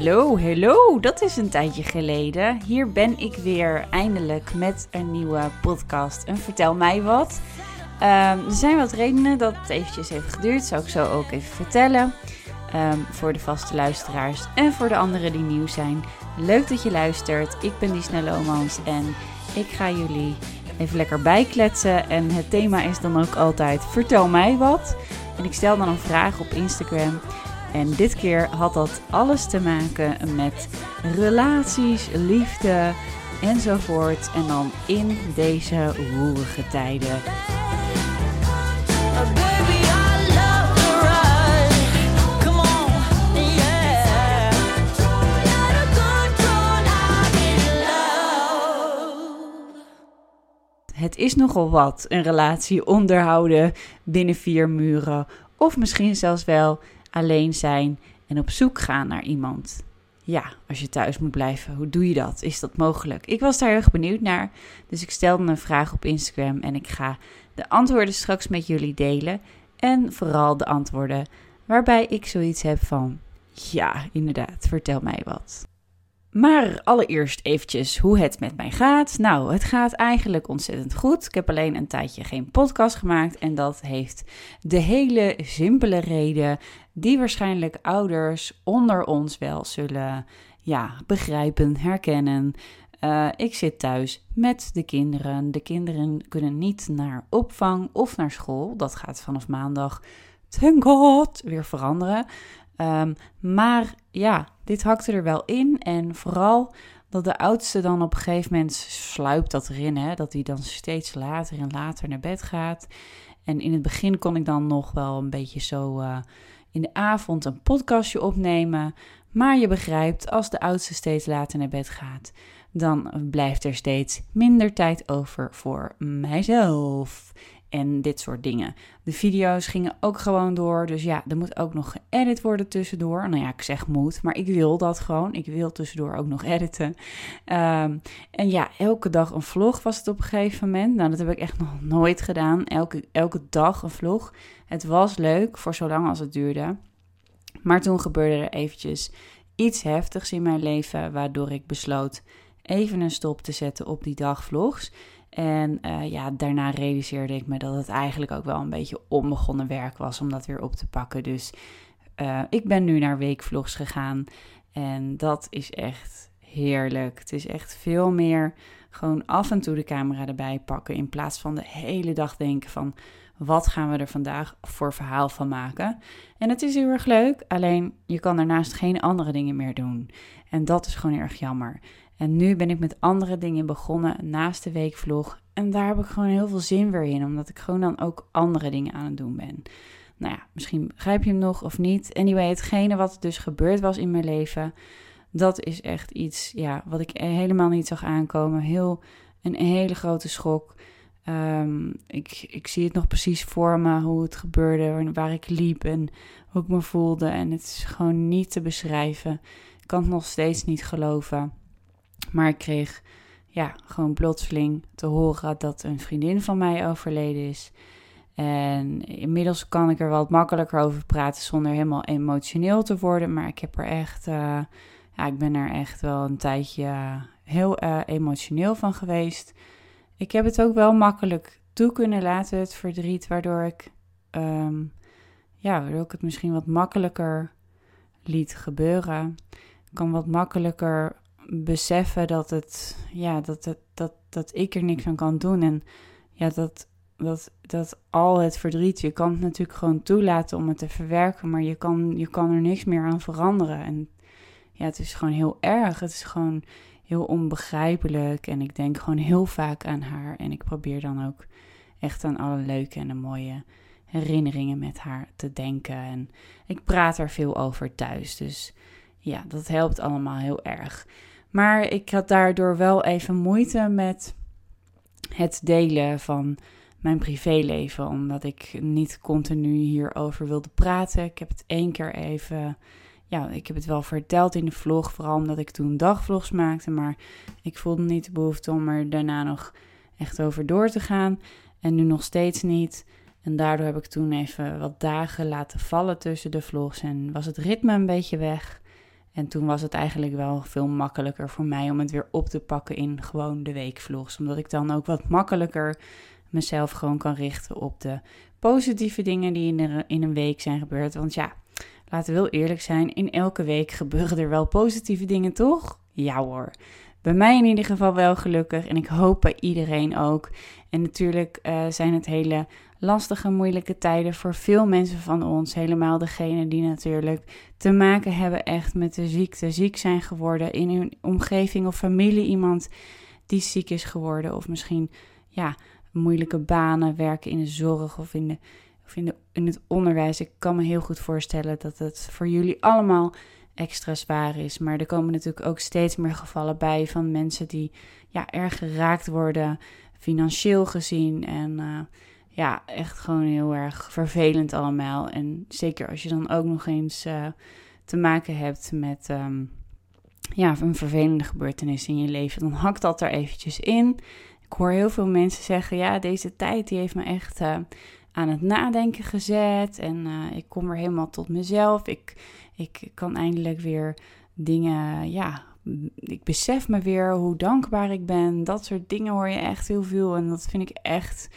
Hello, hello, dat is een tijdje geleden. Hier ben ik weer eindelijk met een nieuwe podcast. En vertel mij wat. Ehm, er zijn wat redenen dat het eventjes heeft geduurd, zou ik zo ook even vertellen. Ehm, voor de vaste luisteraars en voor de anderen die nieuw zijn. Leuk dat je luistert. Ik ben Disney Lomans en ik ga jullie even lekker bijkletsen. En het thema is dan ook altijd vertel mij wat. En ik stel dan een vraag op Instagram. En dit keer had dat alles te maken met relaties, liefde enzovoort. En dan in deze roerige tijden. Het is nogal wat, een relatie onderhouden binnen vier muren. Of misschien zelfs wel alleen zijn en op zoek gaan naar iemand. Ja, als je thuis moet blijven, hoe doe je dat? Is dat mogelijk? Ik was daar heel erg benieuwd naar, dus ik stelde een vraag op Instagram en ik ga de antwoorden straks met jullie delen. En vooral de antwoorden waarbij ik zoiets heb van: ja, inderdaad, vertel mij wat. Maar allereerst eventjes hoe het met mij gaat. Nou, het gaat eigenlijk ontzettend goed. Ik heb alleen een tijdje geen podcast gemaakt en dat heeft de hele simpele reden die waarschijnlijk ouders onder ons wel zullen ja, begrijpen, herkennen. Uh, ik zit thuis met de kinderen. De kinderen kunnen niet naar opvang of naar school. Dat gaat vanaf maandag, thank God, weer veranderen. Um, maar ja, dit hakte er wel in. En vooral dat de oudste dan op een gegeven moment sluipt dat erin. Hè? Dat hij dan steeds later en later naar bed gaat. En in het begin kon ik dan nog wel een beetje zo uh, in de avond een podcastje opnemen. Maar je begrijpt, als de oudste steeds later naar bed gaat, dan blijft er steeds minder tijd over voor mijzelf en dit soort dingen. De video's gingen ook gewoon door. Dus ja, er moet ook nog geëdit worden tussendoor. Nou ja, ik zeg moet, maar ik wil dat gewoon. Ik wil tussendoor ook nog editen. Ehm, en ja, elke dag een vlog was het op een gegeven moment. Nou, dat heb ik echt nog nooit gedaan. Elke, elke dag een vlog. Het was leuk voor zolang als het duurde. Maar toen gebeurde er eventjes iets heftigs in mijn leven, waardoor ik besloot even een stop te zetten op die dagvlogs. En uh, ja, daarna realiseerde ik me dat het eigenlijk ook wel een beetje onbegonnen werk was om dat weer op te pakken. Dus uh, ik ben nu naar weekvlogs gegaan en dat is echt heerlijk. Het is echt veel meer gewoon af en toe de camera erbij pakken in plaats van de hele dag denken van wat gaan we er vandaag voor verhaal van maken. En het is heel erg leuk, alleen je kan daarnaast geen andere dingen meer doen. En dat is gewoon erg jammer. En nu ben ik met andere dingen begonnen naast de weekvlog. En daar heb ik gewoon heel veel zin weer in, omdat ik gewoon dan ook andere dingen aan het doen ben. Nou ja, misschien begrijp je hem nog of niet. Anyway, hetgene wat dus gebeurd was in mijn leven, dat is echt iets ja, wat ik helemaal niet zag aankomen. Heel, een hele grote schok. Um, ik, ik zie het nog precies voor me, hoe het gebeurde, waar ik liep en hoe ik me voelde. En het is gewoon niet te beschrijven. Ik kan het nog steeds niet geloven. Maar ik kreeg ja, gewoon plotseling te horen dat een vriendin van mij overleden is. En inmiddels kan ik er wat makkelijker over praten zonder helemaal emotioneel te worden. Maar ik heb er echt, uh, ja, ik ben er echt wel een tijdje heel uh, emotioneel van geweest. Ik heb het ook wel makkelijk toe kunnen laten, het verdriet, waardoor ik, um, ja, waardoor ik het misschien wat makkelijker liet gebeuren. Ik kan wat makkelijker beseffen dat, het, ja, dat, het, dat, dat ik er niks aan kan doen. En ja, dat, dat, dat al het verdriet, je kan het natuurlijk gewoon toelaten om het te verwerken, maar je kan, je kan er niks meer aan veranderen. En ja, het is gewoon heel erg. Het is gewoon heel onbegrijpelijk. En ik denk gewoon heel vaak aan haar. En ik probeer dan ook echt aan alle leuke en de mooie herinneringen met haar te denken. En ik praat er veel over thuis. Dus ja, dat helpt allemaal heel erg. Maar ik had daardoor wel even moeite met het delen van mijn privéleven, omdat ik niet continu hierover wilde praten. Ik heb het één keer even, ja, ik heb het wel verteld in de vlog, vooral omdat ik toen dagvlogs maakte, maar ik voelde niet de behoefte om er daarna nog echt over door te gaan. En nu nog steeds niet. En daardoor heb ik toen even wat dagen laten vallen tussen de vlogs en was het ritme een beetje weg. En toen was het eigenlijk wel veel makkelijker voor mij om het weer op te pakken in gewoon de weekvlogs. Omdat ik dan ook wat makkelijker mezelf gewoon kan richten op de positieve dingen die in, in een week zijn gebeurd. Want ja, laten we wel eerlijk zijn, in elke week gebeuren er wel positieve dingen, toch? Ja hoor. Bij mij in ieder geval wel gelukkig en ik hoop bij iedereen ook. En natuurlijk uh, zijn het hele lastige, moeilijke tijden voor veel mensen van ons. Helemaal degene die natuurlijk te maken hebben echt met de ziekte, ziek zijn geworden in hun omgeving of familie. Iemand die ziek is geworden of misschien ja, moeilijke banen, werken in de zorg of in, de, of in, de, in het onderwijs. Ik kan me heel goed voorstellen dat het voor jullie allemaal extra zwaar is. Maar er komen natuurlijk ook steeds meer gevallen bij van mensen die ja, erg geraakt worden, financieel gezien. En uh, ja, echt gewoon heel erg vervelend allemaal. En zeker als je dan ook nog eens uh, te maken hebt met um, ja, een vervelende gebeurtenis in je leven, dan hakt dat er eventjes in. Ik hoor heel veel mensen zeggen, ja, deze tijd die heeft me echt uh, aan het nadenken gezet. En uh, ik kom weer helemaal tot mezelf. Ik, ik kan eindelijk weer dingen, ja, ik besef me weer hoe dankbaar ik ben. Dat soort dingen hoor je echt heel veel. En dat vind ik echt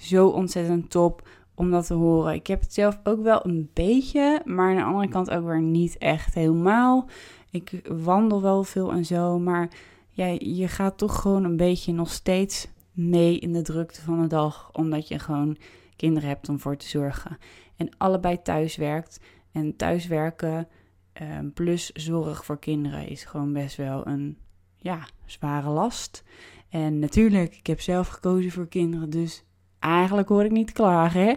zo ontzettend top om dat te horen. Ik heb het zelf ook wel een beetje, maar aan de andere kant ook weer niet echt helemaal. Ik wandel wel veel en zo, maar ja, je gaat toch gewoon een beetje nog steeds mee in de drukte van de dag, omdat je gewoon kinderen hebt om voor te zorgen. En allebei thuis werkt. En thuiswerken uh, plus zorg voor kinderen is gewoon best wel een ja, zware last. En natuurlijk, ik heb zelf gekozen voor kinderen, dus eigenlijk hoor ik niet klagen, hè?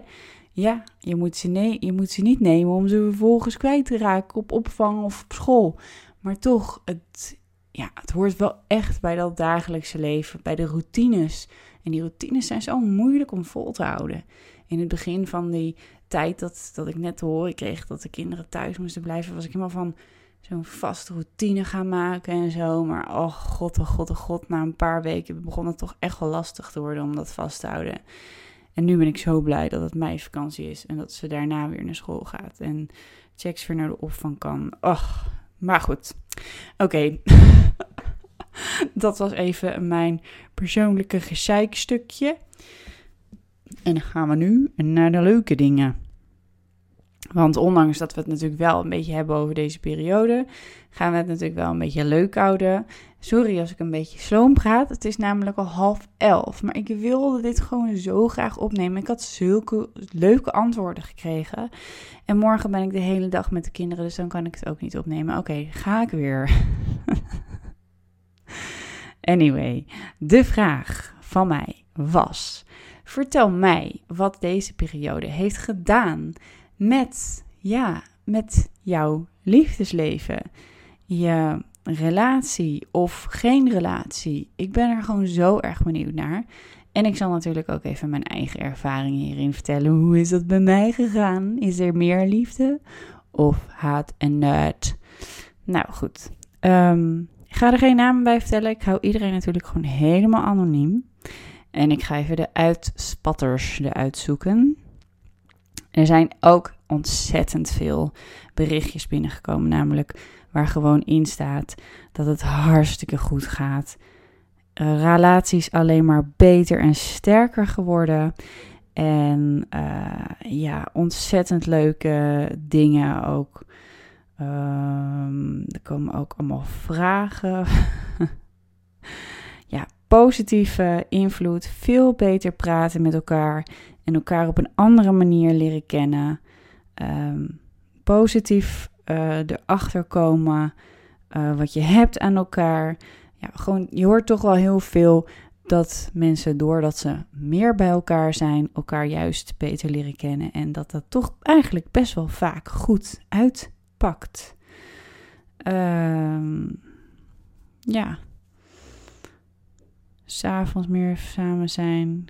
Ja, je moet, ze ne je moet ze niet nemen om ze vervolgens kwijt te raken op opvang of op school. Maar toch, het, ja, het hoort wel echt bij dat dagelijkse leven, bij de routines. En die routines zijn zo moeilijk om vol te houden. In het begin van die tijd dat, dat ik net te horen kreeg dat de kinderen thuis moesten blijven, was ik helemaal van zo'n vaste routine gaan maken en zo. Maar oh god, oh god, oh god, na een paar weken begon het toch echt wel lastig te worden om dat vast te houden. En nu ben ik zo blij dat het meivakantie is en dat ze daarna weer naar school gaat en checks weer naar de opvang kan. Och, maar goed. Oké. dat was even mijn persoonlijke gezeikstukje. En dan gaan we nu naar de leuke dingen. Want ondanks dat we het natuurlijk wel een beetje hebben over deze periode, gaan we het natuurlijk wel een beetje leuk houden. Sorry als ik een beetje sloom praat. Het is namelijk al half elf. Maar ik wilde dit gewoon zo graag opnemen. Ik had zulke leuke antwoorden gekregen. En morgen ben ik de hele dag met de kinderen, dus dan kan ik het ook niet opnemen. Oké, ga ik weer. anyway, de vraag van mij was: vertel mij wat deze periode heeft gedaan met, ja, met jouw liefdesleven, je relatie of geen relatie. Ik ben er gewoon zo erg benieuwd naar. En ik zal natuurlijk ook even mijn eigen ervaringen hierin vertellen. Hoe is dat bij mij gegaan? Is er meer liefde of haat en nood? Nou goed. Um, ik ga er geen namen bij vertellen. Ik hou iedereen natuurlijk gewoon helemaal anoniem. En ik ga even de uitspatters eruit zoeken. Er zijn ook ontzettend veel berichtjes binnengekomen, namelijk waar gewoon in staat dat het hartstikke goed gaat. Uh, relaties alleen maar beter en sterker geworden. En uh, ja, ontzettend leuke dingen ook. Um, er komen ook allemaal vragen. ja, positieve invloed. Veel beter praten met elkaar en elkaar op een andere manier leren kennen. Um, positief uh, erachter komen uh, wat je hebt aan elkaar. Ja, gewoon, je hoort toch wel heel veel dat mensen, doordat ze meer bij elkaar zijn, elkaar juist beter leren kennen. En dat dat toch eigenlijk best wel vaak goed uitpakt. Um, ja. S'avonds meer samen zijn,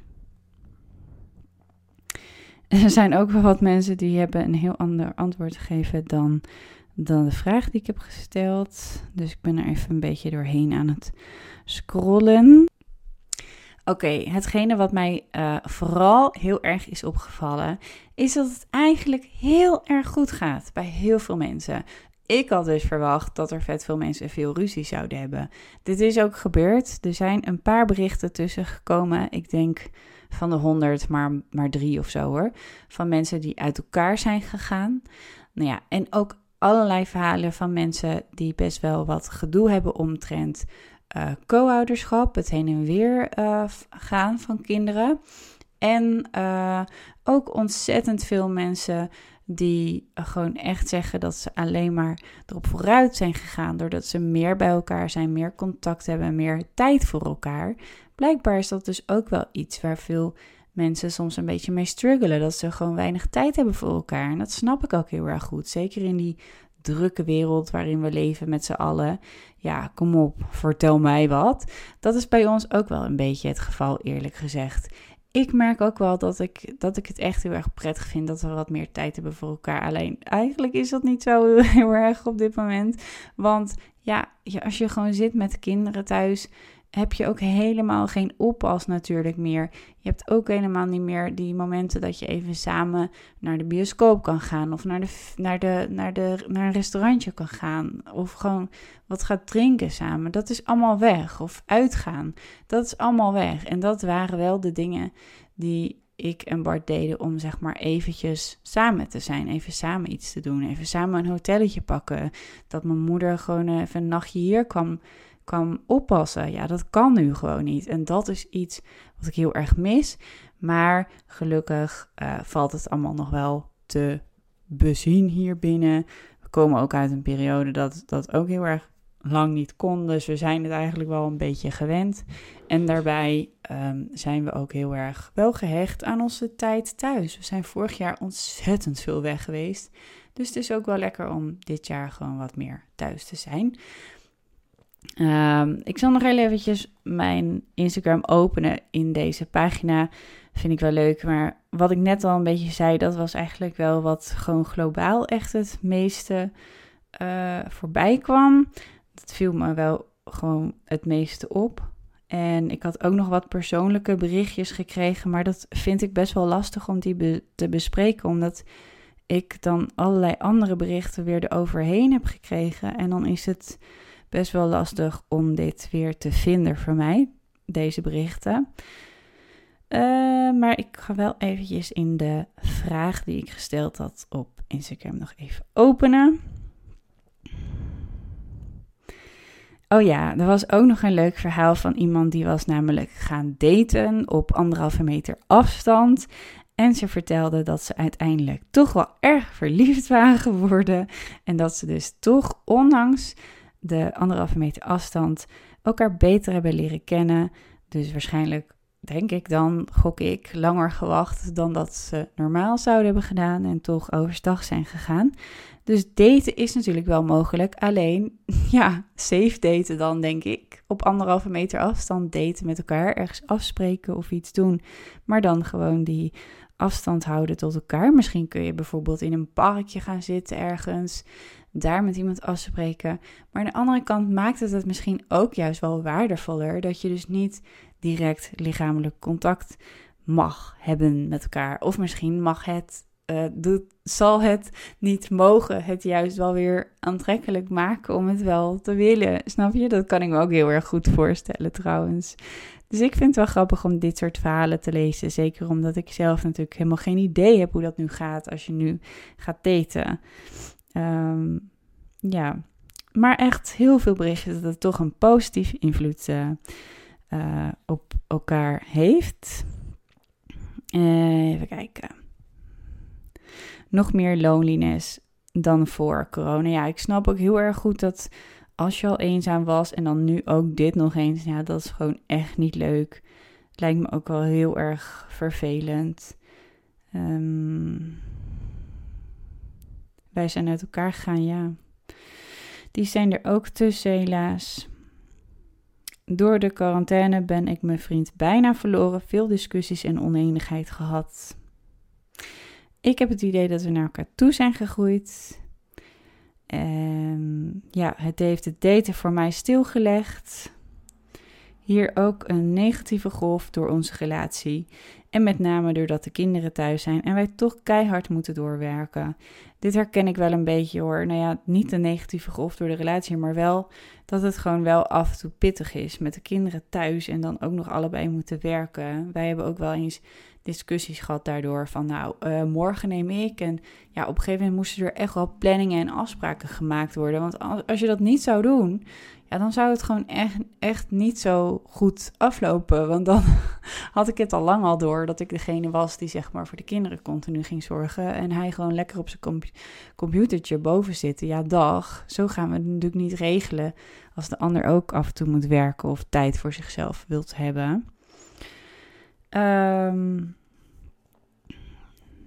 er zijn ook wel wat mensen die hebben een heel ander antwoord gegeven dan, dan de vraag die ik heb gesteld. Dus ik ben er even een beetje doorheen aan het scrollen. Oké, hetgene wat mij uh, vooral heel erg is opgevallen, is dat het eigenlijk heel erg goed gaat bij heel veel mensen. Ik had dus verwacht dat er vet veel mensen veel ruzie zouden hebben. Dit is ook gebeurd. Er zijn een paar berichten tussen gekomen. Ik denk van de honderd, maar, maar drie of zo hoor. Van mensen die uit elkaar zijn gegaan. Nou ja, en ook allerlei verhalen van mensen die best wel wat gedoe hebben omtrent uh, co-ouderschap, het heen en weer uh, gaan van kinderen. En uh, ook ontzettend veel mensen die gewoon echt zeggen dat ze alleen maar erop vooruit zijn gegaan doordat ze meer bij elkaar zijn, meer contact hebben, meer tijd voor elkaar. Blijkbaar is dat dus ook wel iets waar veel mensen soms een beetje mee struggelen, dat ze gewoon weinig tijd hebben voor elkaar. En dat snap ik ook heel erg goed, zeker in die drukke wereld waarin we leven met z'n allen. Ja, kom op, vertel mij wat. Dat is bij ons ook wel een beetje het geval, eerlijk gezegd ik merk ook wel dat ik, dat ik het echt heel erg prettig vind dat we wat meer tijd hebben voor elkaar. Alleen eigenlijk is dat niet zo heel erg op dit moment. Want ja, als je gewoon zit met kinderen thuis heb je ook helemaal geen oppas natuurlijk meer. Je hebt ook helemaal niet meer die momenten dat je even samen naar de bioscoop kan gaan. Of naar, de, naar, de, naar, de, naar een restaurantje kan gaan. Of gewoon wat gaat drinken samen. Dat is allemaal weg. Of uitgaan. Dat is allemaal weg. En dat waren wel de dingen die ik en Bart deden om zeg maar eventjes samen te zijn. Even samen iets te doen. Even samen een hotelletje pakken. Dat mijn moeder gewoon even een nachtje hier kwam kan oppassen. Ja, dat kan nu gewoon niet. En dat is iets wat ik heel erg mis. Maar gelukkig uh, valt het allemaal nog wel te bezien hier binnen. We komen ook uit een periode dat dat ook heel erg lang niet kon. Dus we zijn het eigenlijk wel een beetje gewend. En daarbij um, zijn we ook heel erg wel gehecht aan onze tijd thuis. We zijn vorig jaar ontzettend veel weg geweest. Dus het is ook wel lekker om dit jaar gewoon wat meer thuis te zijn. Um, ik zal nog heel eventjes mijn Instagram openen in deze pagina. Vind ik wel leuk. Maar wat ik net al een beetje zei, dat was eigenlijk wel wat gewoon globaal echt het meeste uh, voorbij kwam. Dat viel me wel gewoon het meeste op. En ik had ook nog wat persoonlijke berichtjes gekregen, maar dat vind ik best wel lastig om die te bespreken, omdat ik dan allerlei andere berichten weer eroverheen heb gekregen. En dan is het best wel lastig om dit weer te vinden voor mij, deze berichten. Uh, maar ik ga wel eventjes in de vraag die ik gesteld had op Instagram nog even openen. Oh ja, er was ook nog een leuk verhaal van iemand die was namelijk gaan daten op anderhalve meter afstand. En ze vertelde dat ze uiteindelijk toch wel erg verliefd waren geworden. En dat ze dus toch, ondanks de anderhalve meter afstand elkaar beter hebben leren kennen. Dus waarschijnlijk, denk ik dan, gok ik, langer gewacht dan dat ze normaal zouden hebben gedaan en toch overstag zijn gegaan. Dus daten is natuurlijk wel mogelijk. Alleen, ja, safe daten dan, denk ik. Op anderhalve meter afstand daten met elkaar, ergens afspreken of iets doen. Maar dan gewoon die afstand houden tot elkaar. Misschien kun je bijvoorbeeld in een parkje gaan zitten ergens daar met iemand afspreken. Maar aan de andere kant maakt het het misschien ook juist wel waardevoller dat je dus niet direct lichamelijk contact mag hebben met elkaar. Of misschien mag het, uh, doet, zal het niet mogen het juist wel weer aantrekkelijk maken om het wel te willen. Snap je? Dat kan ik me ook heel erg goed voorstellen trouwens. Dus ik vind het wel grappig om dit soort verhalen te lezen. Zeker omdat ik zelf natuurlijk helemaal geen idee heb hoe dat nu gaat als je nu gaat daten. Um, ja, maar echt heel veel berichten dat het toch een positieve invloed uh, uh, op elkaar heeft. even kijken. Nog meer loneliness dan voor corona. Ja, ik snap ook heel erg goed dat als je al eenzaam was en dan nu ook dit nog eens, ja, dat is gewoon echt niet leuk. Het lijkt me ook wel heel erg vervelend. Um, wij zijn uit elkaar gegaan, ja. Die zijn er ook tussen, helaas. Door de quarantaine ben ik mijn vriend bijna verloren, veel discussies en oneenigheid gehad. Ik heb het idee dat we naar elkaar toe zijn gegroeid. En ja, het heeft het daten voor mij stilgelegd. Hier ook een negatieve golf door onze relatie. En met name doordat de kinderen thuis zijn en wij toch keihard moeten doorwerken. Dit herken ik wel een beetje hoor. Nou ja, niet de negatieve golf door de relatie, maar wel dat het gewoon wel af en toe pittig is met de kinderen thuis en dan ook nog allebei moeten werken. Wij hebben ook wel eens discussies gehad daardoor van nou, uh, morgen neem ik. En ja, op een gegeven moment moesten er echt wel planningen en afspraken gemaakt worden. Want als je dat niet zou doen, ja, dan zou het gewoon echt, echt niet zo goed aflopen. Want dan had ik het al lang al door dat ik degene was die zeg maar voor de kinderen continu ging zorgen. En hij gewoon lekker op zijn computertje boven zitten. Ja, dag. Zo gaan we het natuurlijk niet regelen als de ander ook af en toe moet werken of tijd voor zichzelf wilt hebben. Um,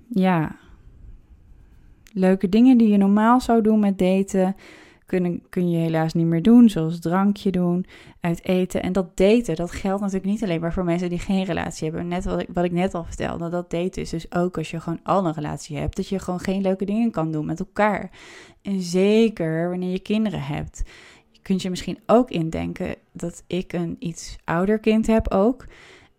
ja. Leuke dingen die je normaal zou doen met daten, kun, kun je helaas niet meer doen. Zoals drankje doen, uit eten. En dat daten, dat geldt natuurlijk niet alleen maar voor mensen die geen relatie hebben. Net wat ik, wat ik net al vertelde, dat daten is dus ook als je gewoon al een relatie hebt. Dat je gewoon geen leuke dingen kan doen met elkaar. En zeker wanneer je kinderen hebt. Je kunt je misschien ook indenken dat ik een iets ouder kind heb ook.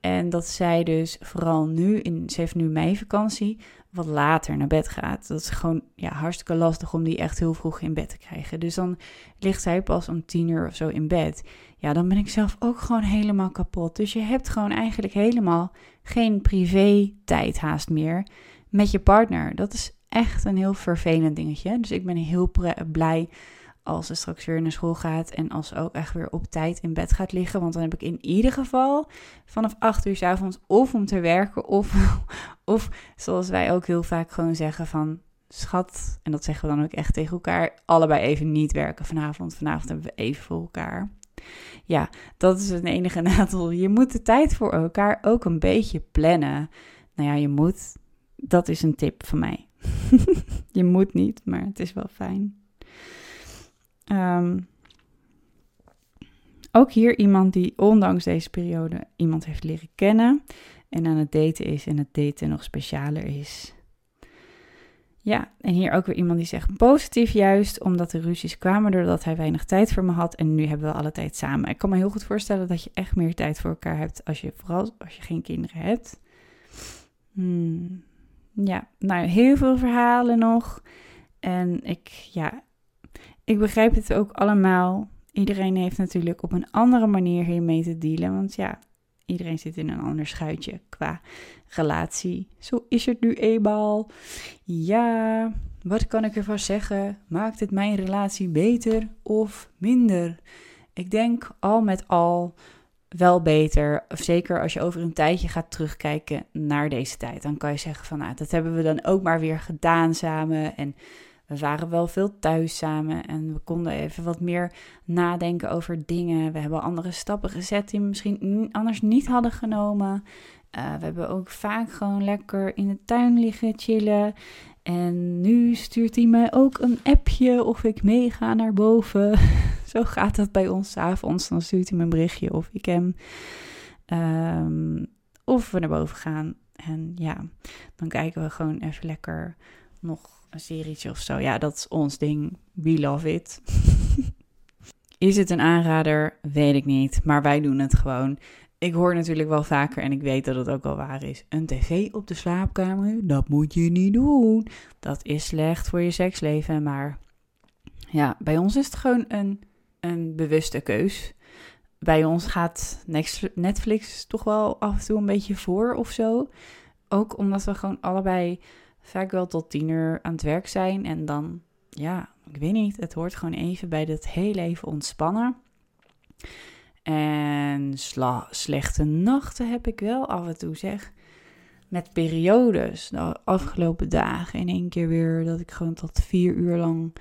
En dat zij dus vooral nu, in, ze heeft nu meivakantie, wat later naar bed gaat. Dat is gewoon ja, hartstikke lastig om die echt heel vroeg in bed te krijgen. Dus dan ligt zij pas om tien uur of zo in bed. Ja, dan ben ik zelf ook gewoon helemaal kapot. Dus je hebt gewoon eigenlijk helemaal geen privé tijd haast meer met je partner. Dat is echt een heel vervelend dingetje. Dus ik ben heel blij als ze straks weer naar school gaat en als ze ook echt weer op tijd in bed gaat liggen. Want dan heb ik in ieder geval vanaf 8 uur s avonds of om te werken of, of zoals wij ook heel vaak gewoon zeggen van schat, en dat zeggen we dan ook echt tegen elkaar, allebei even niet werken vanavond. Vanavond hebben we even voor elkaar. Ja, dat is het enige nadeel. Je moet de tijd voor elkaar ook een beetje plannen. Nou ja, je moet. Dat is een tip van mij. je moet niet, maar het is wel fijn. Um, ook hier iemand die ondanks deze periode iemand heeft leren kennen en aan het daten is en het daten nog specialer is. Ja, en hier ook weer iemand die zegt positief juist, omdat de ruzies kwamen doordat hij weinig tijd voor me had en nu hebben we alle tijd samen. Ik kan me heel goed voorstellen dat je echt meer tijd voor elkaar hebt als je vooral als je geen kinderen hebt. Hmm. Ja, nou heel veel verhalen nog. En ik, ja, ik begrijp het ook allemaal. Iedereen heeft natuurlijk op een andere manier hiermee te dealen. Want ja, iedereen zit in een ander schuitje qua relatie. Zo is het nu eenmaal. Ja, wat kan ik ervan zeggen? Maakt het mijn relatie beter of minder? Ik denk al met al wel beter. Zeker als je over een tijdje gaat terugkijken naar deze tijd. Dan kan je zeggen van nou, dat hebben we dan ook maar weer gedaan samen. En we waren wel veel thuis samen en we konden even wat meer nadenken over dingen. We hebben andere stappen gezet die we misschien anders niet hadden genomen. Uh, we hebben ook vaak gewoon lekker in de tuin liggen chillen. En nu stuurt hij mij ook een appje of ik meega naar boven. Zo gaat dat bij ons avonds. Dan stuurt hij me een berichtje of ik hem. Um, of we naar boven gaan. En ja, dan kijken we gewoon even lekker nog serietje of zo. Ja, dat is ons ding. We love it. is het een aanrader? Weet ik niet. Maar wij doen het gewoon. Ik hoor natuurlijk wel vaker en ik weet dat het ook wel waar is. Een tv op de slaapkamer, dat moet je niet doen. Dat is slecht voor je seksleven. Maar ja, bij ons is het gewoon een, een bewuste keus. Bij ons gaat Netflix toch wel af en toe een beetje voor of zo. Ook omdat we gewoon allebei vaak wel tot tien uur aan het werk zijn. En dan, ja, ik weet niet, het hoort gewoon even bij dat heel even ontspannen. En slechte nachten heb ik wel af en toe, zeg. Met periodes, de afgelopen dagen in één keer weer dat ik gewoon tot vier uur lang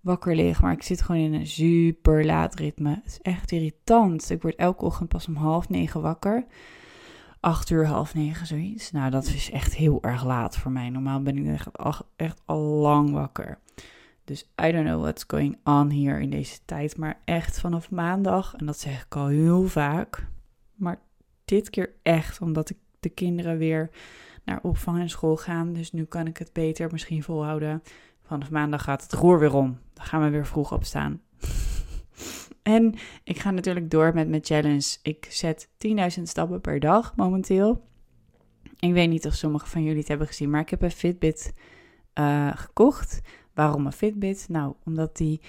wakker lig. Maar ik zit gewoon in een super laat ritme. Het is echt irritant. Ik word elke ochtend pas om half negen wakker acht uur, half negen, zoiets. Nou, dat is echt heel erg laat voor mij. Normaal ben ik echt, echt al lang wakker. Dus I don't know what's going on hier in deze tijd. Maar echt vanaf maandag, en dat zeg ik al heel vaak. Maar dit keer echt, omdat ik de kinderen weer naar opvang en school gaan. Dus nu kan ik het beter misschien volhouden. Vanaf maandag gaat het roer weer om. Dan gaan we weer vroeg opstaan. En ik ga natuurlijk door met mijn challenge. Ik zet 10.000 stappen per dag momenteel. Ik weet niet of sommige van jullie het hebben gezien, maar ik heb een Fitbit uh, gekocht. Waarom een Fitbit? Nou, omdat die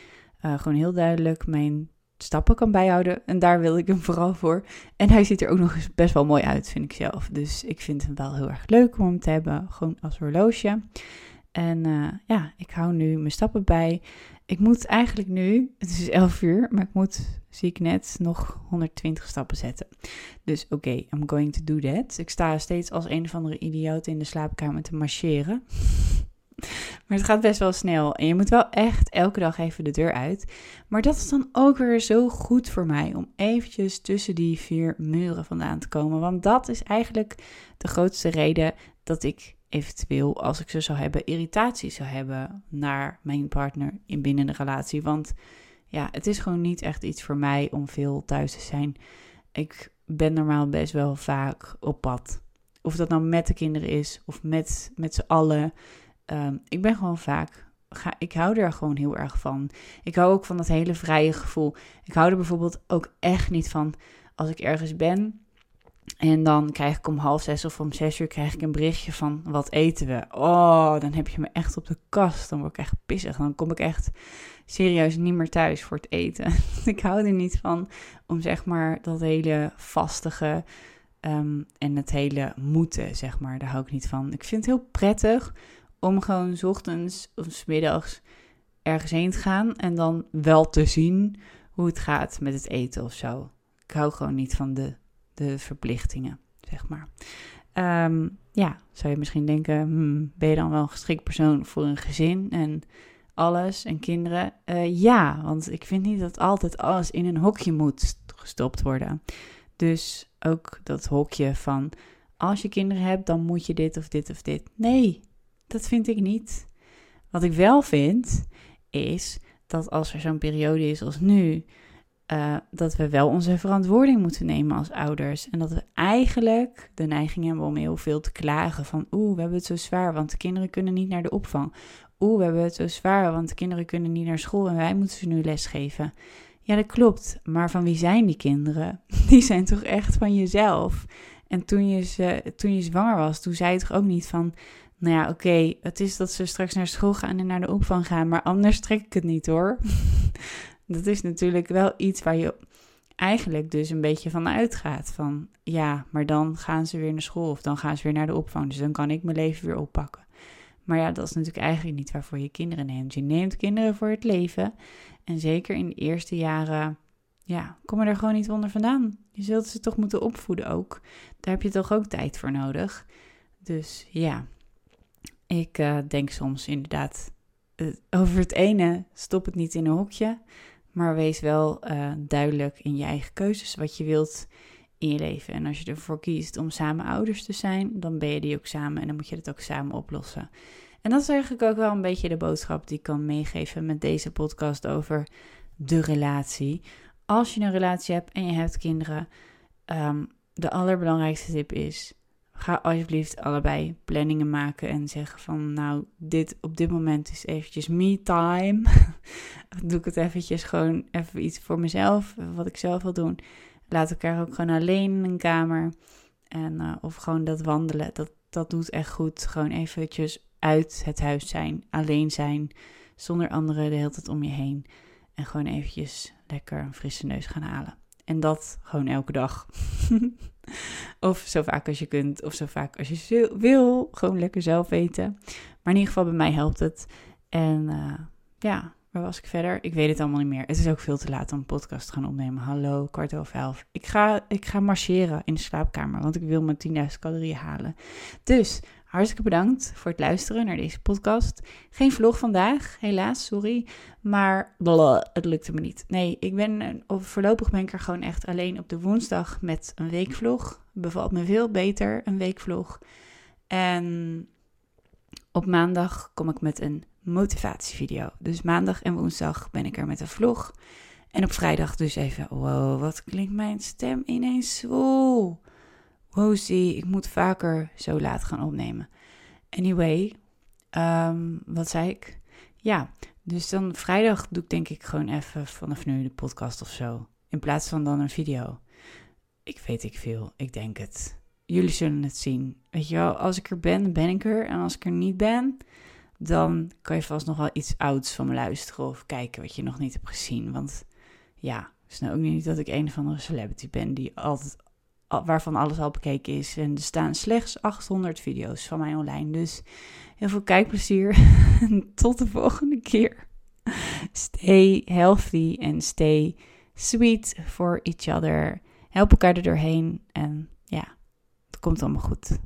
uh, gewoon heel duidelijk mijn stappen kan bijhouden. En daar wil ik hem vooral voor. En hij ziet er ook nog eens best wel mooi uit, vind ik zelf. Dus ik vind hem wel heel erg leuk om hem te hebben, gewoon als horloge. En uh, ja, ik hou nu mijn stappen bij. Ik moet eigenlijk nu, het is 11 uur, maar ik moet, zie ik net, nog 120 stappen zetten. Dus oké, I'm going to do that. Ik sta steeds als een of andere idioot in de slaapkamer te marcheren. Maar het gaat best wel snel. En je moet wel echt elke dag even de deur uit. Maar dat is dan ook weer zo goed voor mij om eventjes tussen die vier muren vandaan te komen. Want dat is eigenlijk de grootste reden dat ik eventueel, als ik ze zou hebben, irritatie zou hebben naar mijn partner in binnen de relatie. Want ja, het is gewoon niet echt iets voor mij om veel thuis te zijn. Ik ben normaal best wel vaak op pad. Of dat nou met de kinderen is of met, met z'n allen. Ehm, ik ben gewoon vaak. Ga, ik hou er gewoon heel erg van. Ik hou ook van dat hele vrije gevoel. Ik hou er bijvoorbeeld ook echt niet van als ik ergens ben. En dan krijg ik om half zes of om zes uur krijg ik een berichtje van wat eten we. Oh, dan heb je me echt op de kast. Dan word ik echt pissig. Dan kom ik echt serieus niet meer thuis voor het eten. ik hou er niet van om zeg maar dat hele vastige um, en het hele moeten, zeg maar. Daar hou ik niet van. Ik vind het heel prettig om gewoon s ochtends of s middags ergens heen te gaan en dan wel te zien hoe het gaat met het eten of zo. Ik hou gewoon niet van de, de verplichtingen, zeg maar. Ehm, ja, zou je misschien denken, hmm, ben je dan wel een geschikt persoon voor een gezin en alles en kinderen? Uh, ja, want ik vind niet dat altijd alles in een hokje moet gestopt worden. Dus ook dat hokje van als je kinderen hebt, dan moet je dit of dit of dit. Nee, dat vind ik niet. Wat ik wel vind, is dat als er zo'n periode is als nu, uh, dat we wel onze verantwoording moeten nemen als ouders. En dat we eigenlijk de neiging hebben om heel veel te klagen van oeh, we hebben het zo zwaar, want de kinderen kunnen niet naar de opvang. Oeh, we hebben het zo zwaar, want de kinderen kunnen niet naar school en wij moeten ze nu lesgeven. Ja, dat klopt. Maar van wie zijn die kinderen? Die zijn toch echt van jezelf. En toen je, ze, toen je zwanger was, toen zei je toch ook niet van nou ja, oké, het is dat ze straks naar school gaan en naar de opvang gaan, maar anders trek ik het niet hoor. dat is natuurlijk wel iets waar je eigenlijk dus een beetje van uitgaat. Van ja, maar dan gaan ze weer naar school of dan gaan ze weer naar de opvang. Dus dan kan ik mijn leven weer oppakken. Maar ja, dat is natuurlijk eigenlijk niet waarvoor je kinderen neemt. Je neemt kinderen voor het leven. En zeker in de eerste jaren, ja, kom er gewoon niet onder vandaan. Je zult ze toch moeten opvoeden ook. Daar heb je toch ook tijd voor nodig. Dus ja, ik uh, denk soms inderdaad uh, over het ene, stop het niet in een hokje, maar wees wel uh, duidelijk in je eigen keuzes wat je wilt in je leven. En als je ervoor kiest om samen ouders te zijn, dan ben je die ook samen en dan moet je het ook samen oplossen. En dat is eigenlijk ook wel een beetje de boodschap die ik kan meegeven met deze podcast over de relatie. Als je een relatie hebt en je hebt kinderen, um, de allerbelangrijkste tip is: ga alsjeblieft allebei planningen maken en zeggen van nou, dit op dit moment is eventjes me time. Doe ik het eventjes gewoon even iets voor mezelf, wat ik zelf wil doen. Laat elkaar ook gewoon alleen in een kamer. En, uh, of gewoon dat wandelen, dat, dat doet echt goed. Gewoon eventjes uit het huis zijn, alleen zijn, zonder anderen de hele tijd om je heen. En gewoon eventjes lekker een frisse neus gaan halen. En dat gewoon elke dag. of zo vaak als je kunt, of zo vaak als je wil. Gewoon lekker zelf weten. Maar in ieder geval, bij mij helpt het. En uh, ja, waar was ik verder? Ik weet het allemaal niet meer. Het is ook veel te laat om een podcast te gaan opnemen. Hallo, kwart over elf. Ik ga, ik ga marcheren in de slaapkamer, want ik wil mijn 10.000 calorieën halen. Dus Hartstikke bedankt voor het luisteren naar deze podcast. Geen vlog vandaag, helaas, sorry. Maar het lukte me niet. Nee, ik ben voorlopig ben ik er gewoon echt alleen op de woensdag met een weekvlog. Bevalt me veel beter, een weekvlog. En op maandag kom ik met een motivatievideo. Dus maandag en woensdag ben ik er met een vlog. En op vrijdag dus even, wow, wat klinkt mijn stem ineens zo wow, zie, ik moet vaker zo laat gaan opnemen. Anyway, um, wat zei ik? Ja, dus dan vrijdag doe ik denk ik gewoon even vanaf nu de podcast of zo. In plaats van dan een video. Ik weet ik veel, ik denk het. jullie zullen het zien. Weet je wel, als ik er ben, ben ik er. En als ik er niet ben, dan kan je vast nog wel iets ouds van me luisteren of kijken wat je nog niet hebt gezien. Want ja, is nou ook niet dat ik een of andere celebrity ben die altijd, waarvan alles al bekeken is. En er staan slechts 800 video's van mij online. Dus heel veel kijkplezier. Tot de volgende keer. Stay healthy en stay sweet for each other. Help elkaar er doorheen. En ja, het komt allemaal goed.